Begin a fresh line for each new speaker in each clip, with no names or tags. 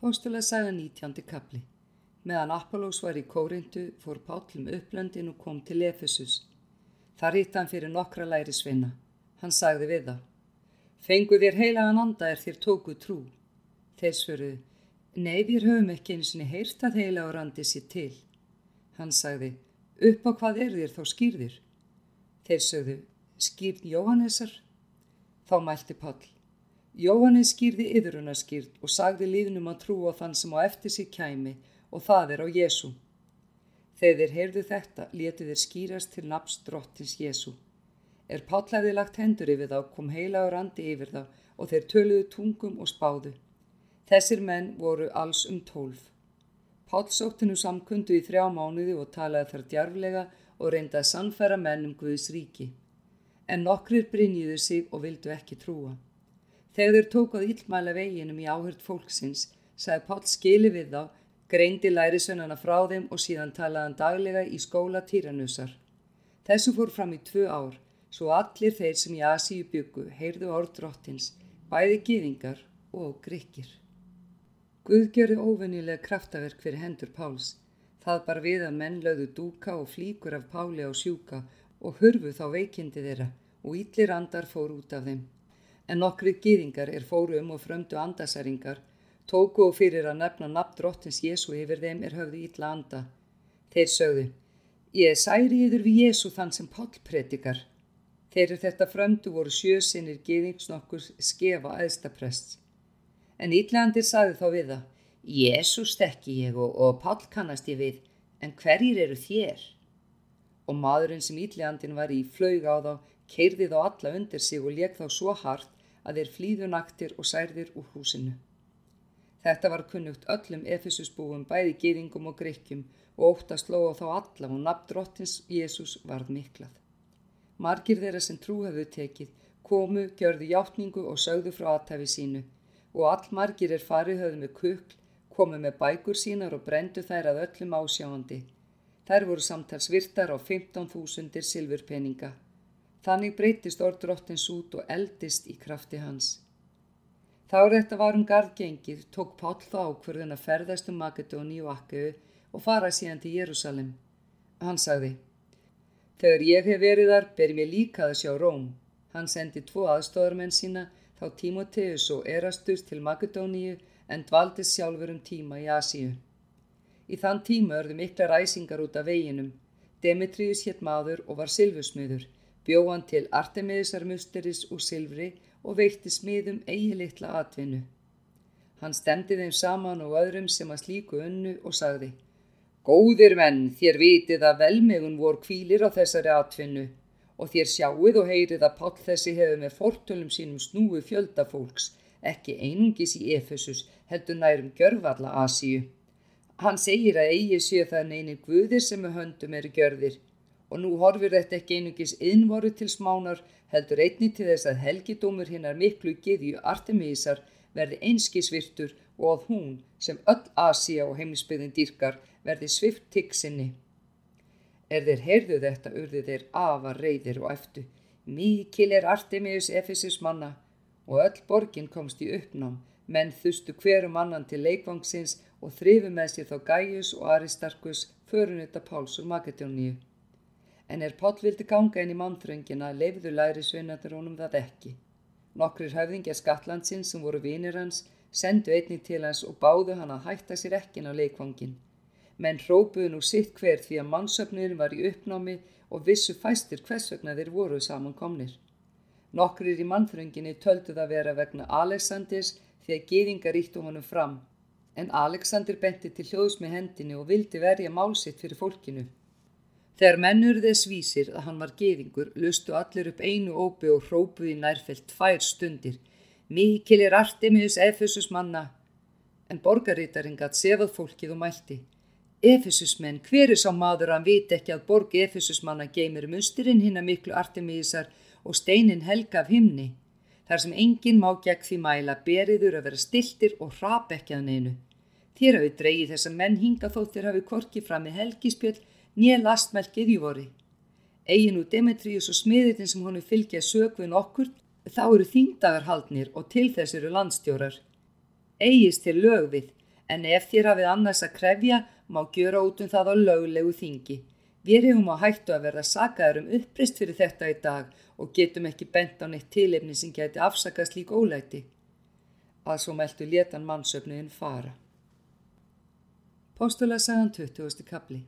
Póstulega sagði 19. kapli. Meðan Apollós var í Kórindu fór Pállum upplöndin og kom til Efesus. Þar hitt hann fyrir nokkra læri svinna. Hann sagði við það. Fengu þér heilagan anda er þér tóku trú. Þeir svöruðu, nei við höfum ekki eins og heyrt að heilagur andi sér til. Hann sagði, upp á hvað er þér þá skýrðir? Þeir sögðu, skýrð Jóhannesar? Þá mælti Pall. Jóhannes skýrði yðrunarskýrð og sagði líðnum að trú á þann sem á eftir sér kæmi og það er á Jésu. Þegar heyrðu þetta, letu þeir skýrast til nafns drottins Jésu. Er Páll hefði lagt hendur yfir þá, kom heilagur andi yfir þá og þeir töluðu tungum og spáðu. Þessir menn voru alls um tólf. Páll sótti nú samkundu í þrjá mánuði og talaði þar djarflega og reyndi að sannfæra menn um Guðs ríki. En nokkrir brinjiðu sig og vildu ekki trúa. Þegar þeir tókað íllmæla veginum í áhört fólksins, sagði Páll skili við þá, greindi lærisönnana frá þeim og síðan talaðan daglega í skóla Týranusar. Þessu fór fram í tvö ár, svo allir þeir sem í Asíu byggu heyrðu orð drottins, bæði gýðingar og gríkir. Guð gerði óvennilega kraftaverk fyrir hendur Páls. Það bar við að menn lögðu dúka og flíkur af Páli á sjúka og hurfu þá veikindi þeirra og yllir andar fór út af þeim en nokkri gýðingar er fóru um og frömdu andasæringar, tóku og fyrir að nefna nafn drottins Jésu yfir þeim er höfðu ítla anda. Þeir sögðu, ég særi yfir við Jésu þann sem Páll predikar. Þeir eru þetta frömdu voru sjösinnir gýðingsnokkur skefa aðstaprest. En ítlegandir sagði þá við það, Jésu stekki ég og, og Páll kannast ég við, en hverjir eru þér? Og maðurinn sem ítlegandin var í flög á þá, keirði þá alla undir sig og leik þá svo hart að þeir flýðu naktir og særðir úr húsinu. Þetta var kunnugt öllum Efesusbúum bæði gýringum og greikkjum og óttast loða þá alla og nafn drottins Jésús varð miklað. Margir þeirra sem trú hefðu tekið komu, gjörðu hjáttningu og sögðu frá aðtæfi sínu og all margir er farið höfðu með kukl, komu með bækur sínar og brendu þær að öllum ásjáandi. Þær voru samtals virtar á 15.000 silfurpeninga. Þannig breytist orð drottins út og eldist í krafti hans. Þá er þetta varum gardgengið, tók Páll þá ákverðin að ferðast um Makedóni og Akkau og fara síðan til Jérúsalem. Hann sagði, þegar ég hef verið þar, ber mér líka að sjá Róm. Hann sendi tvo aðstofarmenn sína, þá Tímoteus og Erastus til Makedóníu en dvaldist sjálfur um tíma í Asíu. Í þann tíma örðu mikla ræsingar út af veginum. Demetrius hétt maður og var silfusmiður bjóðan til Artemiðisar musteris úr silfri og veitti smiðum eigi litla atvinnu. Hann stemdi þeim saman og öðrum sem að slíku unnu og sagði Góðir menn, þér vitið að velmegun vor kvílir á þessari atvinnu og þér sjáuð og heyrið að Páll þessi hefur með fortölum sínum snúi fjöldafólks, ekki einungis í Efesus, heldur nærum gjörfalla Asíu. Hann segir að eigi séu þann einir guðir sem með höndum eru gjörðir og nú horfir þetta ekki einungis innvoru til smánar heldur einni til þess að helgidómur hinnar miklu giðju Artemísar verði einskisvirtur og að hún sem öll Asia og heimlisbyggðin dýrkar verði svift tiggsinni. Er þeir heyrðu þetta urðu þeir afa reyðir og eftu. Mikil er Artemius Efesus manna og öll borgin komst í uppnám menn þustu hverum annan til leikvangsins og þrifu með sér þá Gaius og Aristarkus förunutta Páls og Makedóníu en er Páll vildi ganga inn í mannþröngina leifðu læri sveinatur honum það ekki. Nokkrir höfðingja Skatlandsins sem voru vinir hans sendu einni til hans og báðu hann að hætta sér ekkin á leikvangin. Menn hrópuðu nú sitt hver því að mannsöfnirinn var í uppnámi og vissu fæstir hvers vegna þeir voru samankomnir. Nokkrir í mannþrönginni töldu það vera vegna Aleksandrs því að geðingar íttu honum fram, en Aleksandir benti til hljóðs með hendinni og vildi verja málsitt fyrir fólkinu. Þegar mennur þess vísir að hann var geðingur, lustu allir upp einu ópi og hrópuði nærfelt tvær stundir. Mikil er Artemius Efesus manna. En borgarítarinn gatt sefað fólkið og mælti. Efesus menn, hver er sá maður að hann viti ekki að borgi Efesus manna geymir musturinn hinn að miklu Artemiusar og steinin helga af himni. Þar sem enginn má gegn því mæla beriður að vera stiltir og hrap ekki að neinu. Þér hafi dreyið þess að menn hinga þó þér hafi korkið fram með helgispjöld nýja lastmelkið í voru. Egin úr Demetrius og smiðirinn sem honu fylgja sökvin okkur, þá eru þýndagar haldnir og til þess eru landstjórar. Egist til lögvið, En ef þér hafið annars að krefja, má gjöra út um það á löglegu þingi. Við hefum á hættu að verða sagaður um upprist fyrir þetta í dag og getum ekki bent á neitt tilefni sem geti afsakast lík ólæti. Að svo meldu letan mannsöfnuðin fara. Póstula sagan 20. kapli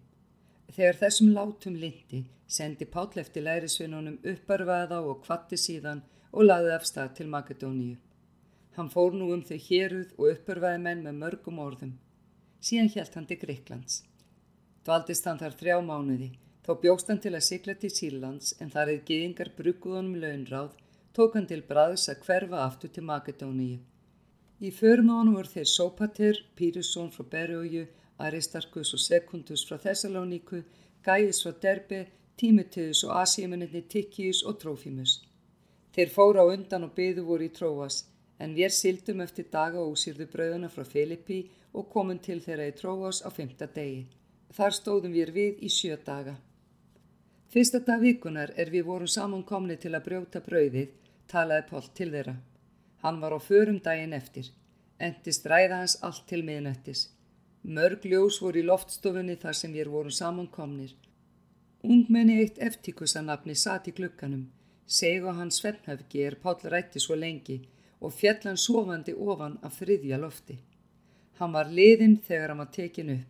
Þegar þessum látum lindi sendi Páll eftir lærisvinnunum upparvaða og kvatti síðan og laði af stað til Makedóníu. Hann fór nú um þau héruð og uppörfaði menn með mörgum orðum. Síðan hjælt hann til Greiklands. Dvaldist hann þar þrjá mánuði, þó bjóst hann til að sigla til Sýrlands en þar eða geðingar brugguðunum launráð, tók hann til braðs að hverfa aftur til Makedóníu. Í förmánu voru þeir Sópater, Pírusson frá Berjóju, Aristarkus og Sekundus frá Thessalóníku, Gæis frá Derbe, Tímuteus og Asíumenninni Tikkius og Trófimus. Þeir fóra á undan og byðu voru í Tróas, en við sildum eftir daga og úsýrðu bröðuna frá Filippi og komum til þeirra í Tróás á femta degi. Þar stóðum við við í sjö daga. Fyrsta dag vikunar er við vorum samankomni til að brjóta brauðið, talaði Pál til þeirra. Hann var á förum daginn eftir. Endist ræða hans allt til miðnættis. Mörg ljós voru í loftstofunni þar sem við vorum samankomnir. Ungmenni eitt eftíkusanapni satt í glukkanum. Seg og hans svefnhafgi er Pál rætti svo lengi og fjallan sofandi ofan af þriðja lofti. Hann var liðinn þegar hann var tekin upp.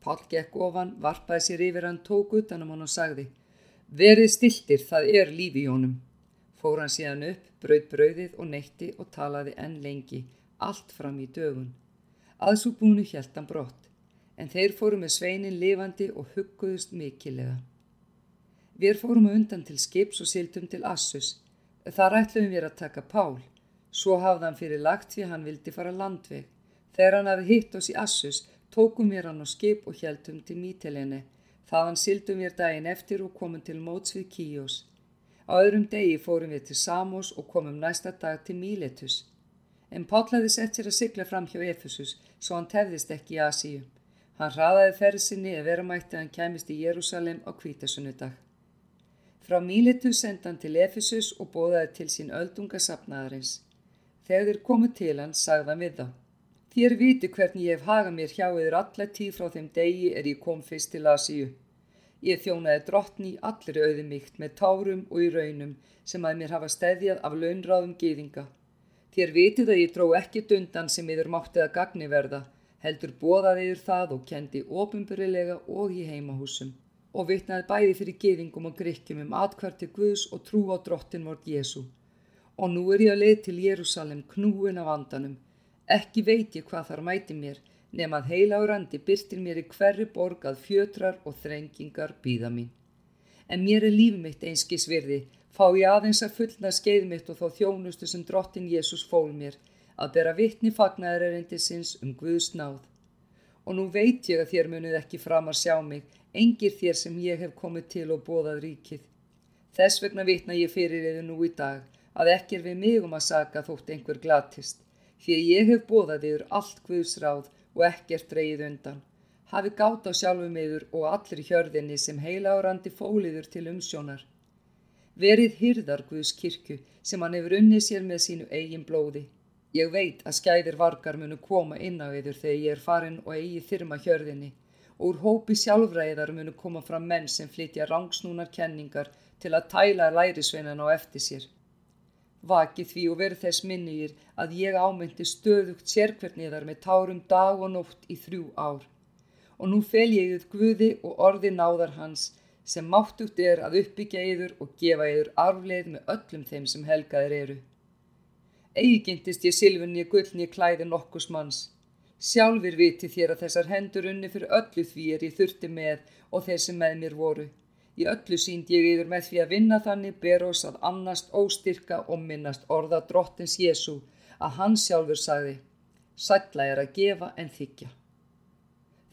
Pál gekk ofan, varpaði sér yfir hann, tók utanum hann og sagði Verið stiltir, það er lífi í honum. Fór hann síðan upp, brauð brauðið og neytti og talaði enn lengi, allt fram í dögun. Aðsúbúnu hjælt hann brott, en þeir fóru með sveinin lifandi og hugguðust mikilega. Við fórum undan til skips og sildum til Assus. Þar ætluðum við að taka Pál, Svo hafði hann fyrir lagt því hann vildi fara landveg. Þegar hann hafi hitt oss í Assus, tókum við hann á skip og heldum til Mítelinni. Þaðan sildum við daginn eftir og komum til móts við Kíos. Á öðrum degi fórum við til Samos og komum næsta dag til Míletus. En Páll hefði sett sér að sigla fram hjá Efesus, svo hann tefðist ekki í Asíu. Hann hraðaði ferð sinni að vera mætti að hann kæmist í Jérúsalem á kvítasunnudag. Frá Míletus senda hann til Efesus og bóðaði til sín öldungasapnaðarins. Þegar þeir komu til hans sagðan við þá. Þér viti hvernig ég hef hagað mér hjá yfir alla tíð frá þeim degi er ég kom fyrst til Asíu. Ég þjónaði drottni allir auðumíkt með tárum og í raunum sem að mér hafa stæðjað af launráðum geðinga. Þér vitið að ég dró ekki dundan sem yfir máttið að gagni verða, heldur bóðaði yfir það og kendi ofinburilega og í heimahúsum og vitnaði bæði fyrir geðingum og grykkjum um atkvarti Guðs og trú á drottin vort Jésu og nú er ég að leið til Jérúsalem knúin af andanum. Ekki veit ég hvað þar mæti mér, nema að heila á randi byrstir mér í hverju borg að fjötrar og þrengingar býða mín. En mér er líf mitt einskis virði, fá ég aðeins að fullna skeið mitt og þá þjónustu sem drottin Jésús fól mér, að bera vittni fagnaður erindisins um Guðs náð. Og nú veit ég að þér munuð ekki fram að sjá mig, engir þér sem ég hef komið til og bóðað ríkið. Þess vegna vitna ég fyrir eða nú í dag, að ekki er við mig um að saka þótt einhver glatist, því ég hef bóðað yfir allt Guðsráð og ekkert reyð undan. Hafi gátt á sjálfu miður og allir hjörðinni sem heila árandi fóliður til umsjónar. Verið hyrðar Guðs kirkju sem hann hefur unnið sér með sínu eigin blóði. Ég veit að skæðir vargar munu koma inn á yður þegar ég er farin og eigi þyrma hjörðinni og úr hópi sjálfræðar munu koma fram menn sem flytja rangsnúnar kenningar til að tæla lærisveinan á eftir sér. Vaki því og verið þess minnir að ég ámyndi stöðugt sérkverniðar með tárum dag og nótt í þrjú ár. Og nú fel ég yfir Guði og orði náðar hans sem máttugt er að uppbyggja yfir og gefa yfir arfleð með öllum þeim sem helgaðir eru. Eigindist ég silfunni gullni klæði nokkus manns. Sjálfur viti þér að þessar hendur unni fyrir öllu því er ég þurfti með og þeir sem með mér voru. Í öllu sínd ég yfir með því að vinna þannig ber oss að annast óstyrka og minnast orða drottins Jésu að hann sjálfur sagði Sætla er að gefa en þykja.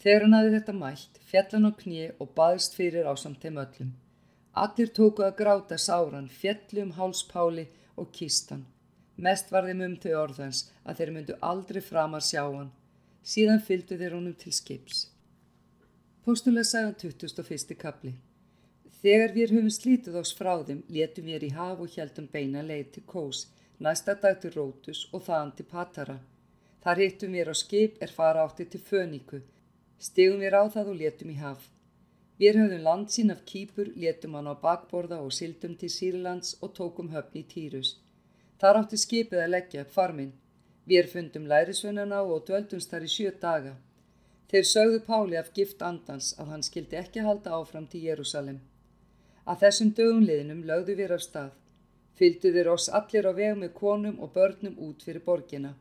Þegar hann aði þetta mælt, fjallan á knie og baðist fyrir á samt þeim öllum. Allir tóku að gráta sáran, fjallu um hálspáli og kistan. Mest var þeim um þau orðans að þeir myndu aldrei framar sjá hann. Síðan fylgdu þeir honum til skips. Póstulega sagðan 21. kapli. Þegar við höfum slítið oss frá þeim, letum við í haf og heldum beina leið til Kós, næsta dag til Rótus og þaðan til Patara. Þar hittum við á skip er fara átti til Föníku. Stegum við á það og letum í haf. Við höfðum land sín af kýpur, letum hann á bakborða og sildum til Sýrlands og tókum höfni í Týrus. Þar átti skipið að leggja upp farminn. Við fundum lærisvennana og döldumst þar í sjö daga. Þeir sögðu Páli af gift andans að hann skildi ekki halda áfram til Jérúsalem. Að þessum dögum liðnum lögðu við af stað. Fylgdu þeir oss allir á veg með konum og börnum út fyrir borgina.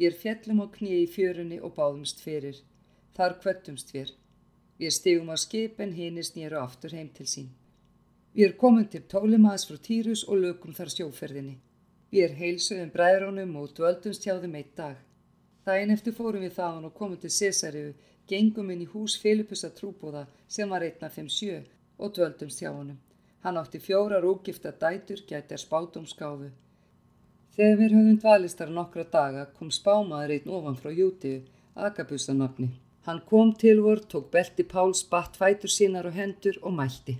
Við fjellum á kníi í fjörunni og báðumst fyrir. Þar kvöttumst við. Við stigum á skip en hinnist nýru aftur heim til sín. Við erum komin til Tólimaðs frá Týrus og lögum þar sjóferðinni. Við erum heilsuðum bræðrónum og dvöldumst hjá þeim eitt dag. Dæin eftir fórum við þaðan og komum til Cesariu, gengum inn í hús Filipusa trúbóða sem var þeim sjö og dvöldumst hjá honum. Hann átti fjórar úgifta dætur, gæti að spátumskáfu. Þegar við höfum dvalistar nokkra daga kom spámaður einn ofan frá Jútiðu, Agabusanafni. Hann kom til vor, tók belti Páls, batt fætur sínar og hendur og mælti.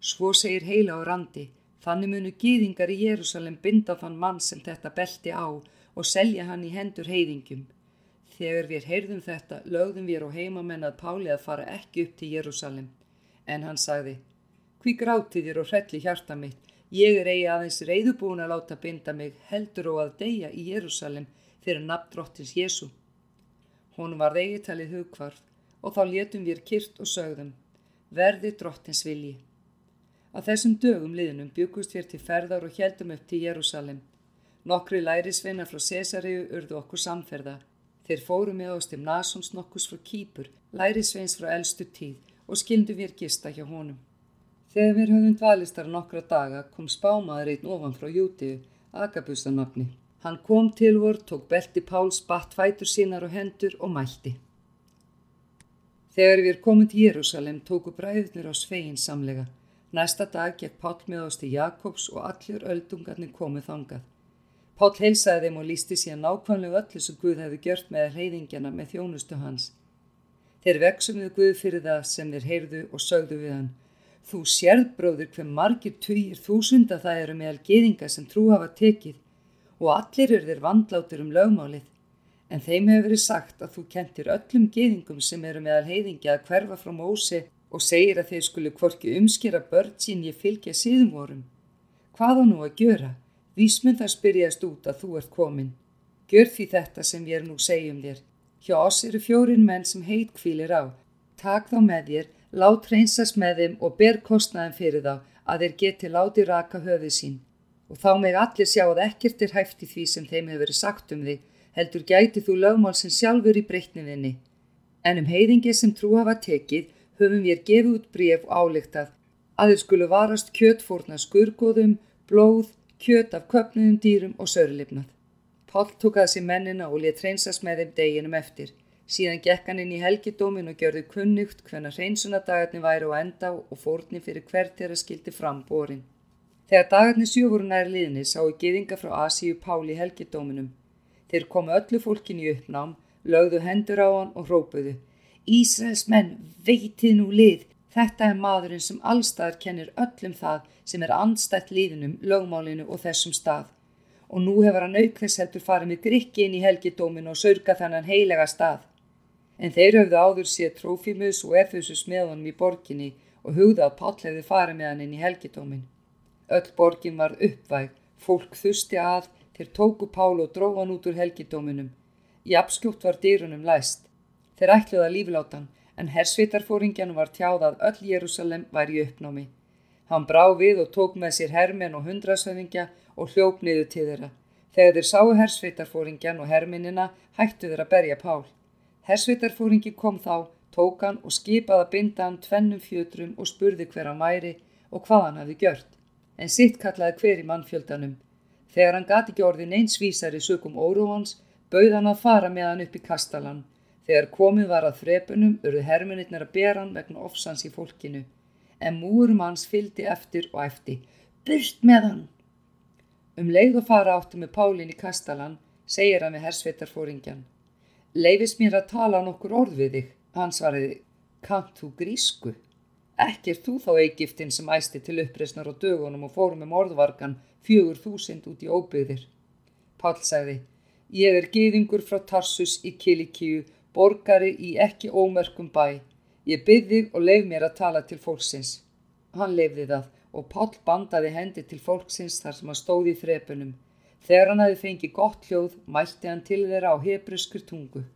Svo segir heila á randi, þannig munu gýðingar í Jérúsalem binda þann mann sem þetta belti á og selja hann í hendur heiðingjum. Þegar við heyrðum þetta, lögðum við á heimamenn að Páli að fara ekki upp til Jérúsalem. En hann sagði, hví grátið þér og hrelli hjarta mitt, Ég er eigi aðeins reyðubúin að láta binda mig heldur og að deyja í Jérúsalem fyrir nafn drottins Jésu. Hún var eigi talið hugkvarð og þá létum við kyrt og sögðum, verði drottins vilji. Að þessum dögum liðnum byggust við til ferðar og heldum upp til Jérúsalem. Nokkri lærisveina frá Cesariu urðu okkur samferða. Þeir fóru með ást um Nasons nokkus frá Kýpur, lærisveins frá eldstu tíð og skildu við gista hjá honum. Þegar við höfum dvalistar nokkra daga kom spámaður einn ofan frá Jútiðu, Agabusanafni. Hann kom til vor, tók belti Páls, batt fætur sínar og hendur og mælti. Þegar við komum til Jérúsalem tóku bræðurnir á svegin samlega. Næsta dag gekk Pál með ást í Jakobs og allir öldungarnir komið þangað. Pál heilsaði þeim og lísti síðan nákvæmlega öllu sem Guð hefði gjört með reyðingjana með þjónustu hans. Þeir veksum við Guð fyrir það sem þeir heyrðu og sögðu við hann. Þú sérð bróður hver margir tugir þúsunda það eru meðal geðinga sem trú hafa tekið og allir eru þeir vandlátur um lögmálið. En þeim hefur verið sagt að þú kentir öllum geðingum sem eru meðal heiðingi að hverfa frá mósi og segir að þeir skulu kvorki umskera börn sín ég fylgja síðum vorum. Hvað á nú að gjöra? Vísmund það spyrjast út að þú ert komin. Gjör því þetta sem við erum nú segjum þér. Hjá oss eru fjórin menn sem heit kvílir á. Tak þá með þér Lát reynsast með þeim og ber kostnaðin fyrir þá að þeir geti láti raka höfið sín. Og þá með allir sjá að ekkert er hæft í því sem þeim hefur verið sagt um þig, heldur gæti þú lögmál sem sjálfur í breytniðinni. En um heiðingi sem trú hafa tekið höfum við gefið út bref og álíktað að þeir skulu varast kjötfórna skurgoðum, blóð, kjöt af köpnuðum dýrum og sörlifnað. Pál tók að sér mennina og let reynsast með þeim deginum eftir. Síðan gekk hann inn í helgidómin og gjörði kunnugt hvenna hreinsunadagarni væri á enda og fórni fyrir hvert þeirra skildi fram borin. Þegar dagarni sjö voru nær liðni sáu giðinga frá Asíu Páli helgidóminum. Þeir komu öllu fólkin í uppnám, lögðu hendur á hann og hrópuðu. Ísraels menn, veitið nú lið, þetta er maðurinn sem allstaðar kennir öllum það sem er andstætt liðinum, lögmálinu og þessum stað. Og nú hefur hann aukþess heldur farið með grikki inn í helgidóminu og sörga þannan heilega stað en þeir höfðu áður séð Trófimus og Efesus með honum í borginni og hugða að Páll hefði farið með hann inn í helgidómin. Öll borgin var uppvæg, fólk þusti að, þeir tóku Pál og dróðan út úr helgidóminum. Í abskjútt var dýrunum læst. Þeir ætluða líflátan, en hersvitarfóringjan var tjáð að öll Jérúsalem var í uppnámi. Hann brá við og tók með sér hermen og hundrasöðingja og hljóp niður til þeirra. Þegar þeir sáu hersvitarfóringjan og herminina hættu þeir að berja Pál. Hersvitarfóringi kom þá, tók hann og skipaði að binda hann tvennum fjötrum og spurði hver hann væri og hvað hann hafi gjört. En sitt kallaði hver í mannfjöldanum. Þegar hann gati ekki orðin eins vísari sökum óróhans, bauð hann að fara með hann upp í kastalan. Þegar komið var að þrepunum, urðu hermunitnar að bera hann vegna ofsans í fólkinu. En múrum hans fyldi eftir og eftir. Burt með hann! Um leið og fara áttu með Pálin í kastalan, segir hann við hersveitarfóringjan. Leifis mér að tala nokkur orð við þig. Hann svariði, kant þú grísku? Ekki er þú þá Egiptin sem æsti til uppreysnar á dögunum og fórum um orðvargan fjögur þúsind út í óbyggðir. Pál sagði, Ég er gyðingur frá Tarsus í Kilikíu, borgari í ekki ómörkum bæ. Ég byrði og leif mér að tala til fólksins. Hann leifði það og Páll bandaði hendi til fólksins þar sem hann stóði í þrepunum. Þegar hann hafi fengið gott hljóð, mælti hann til þeirra á hebruskur tungu.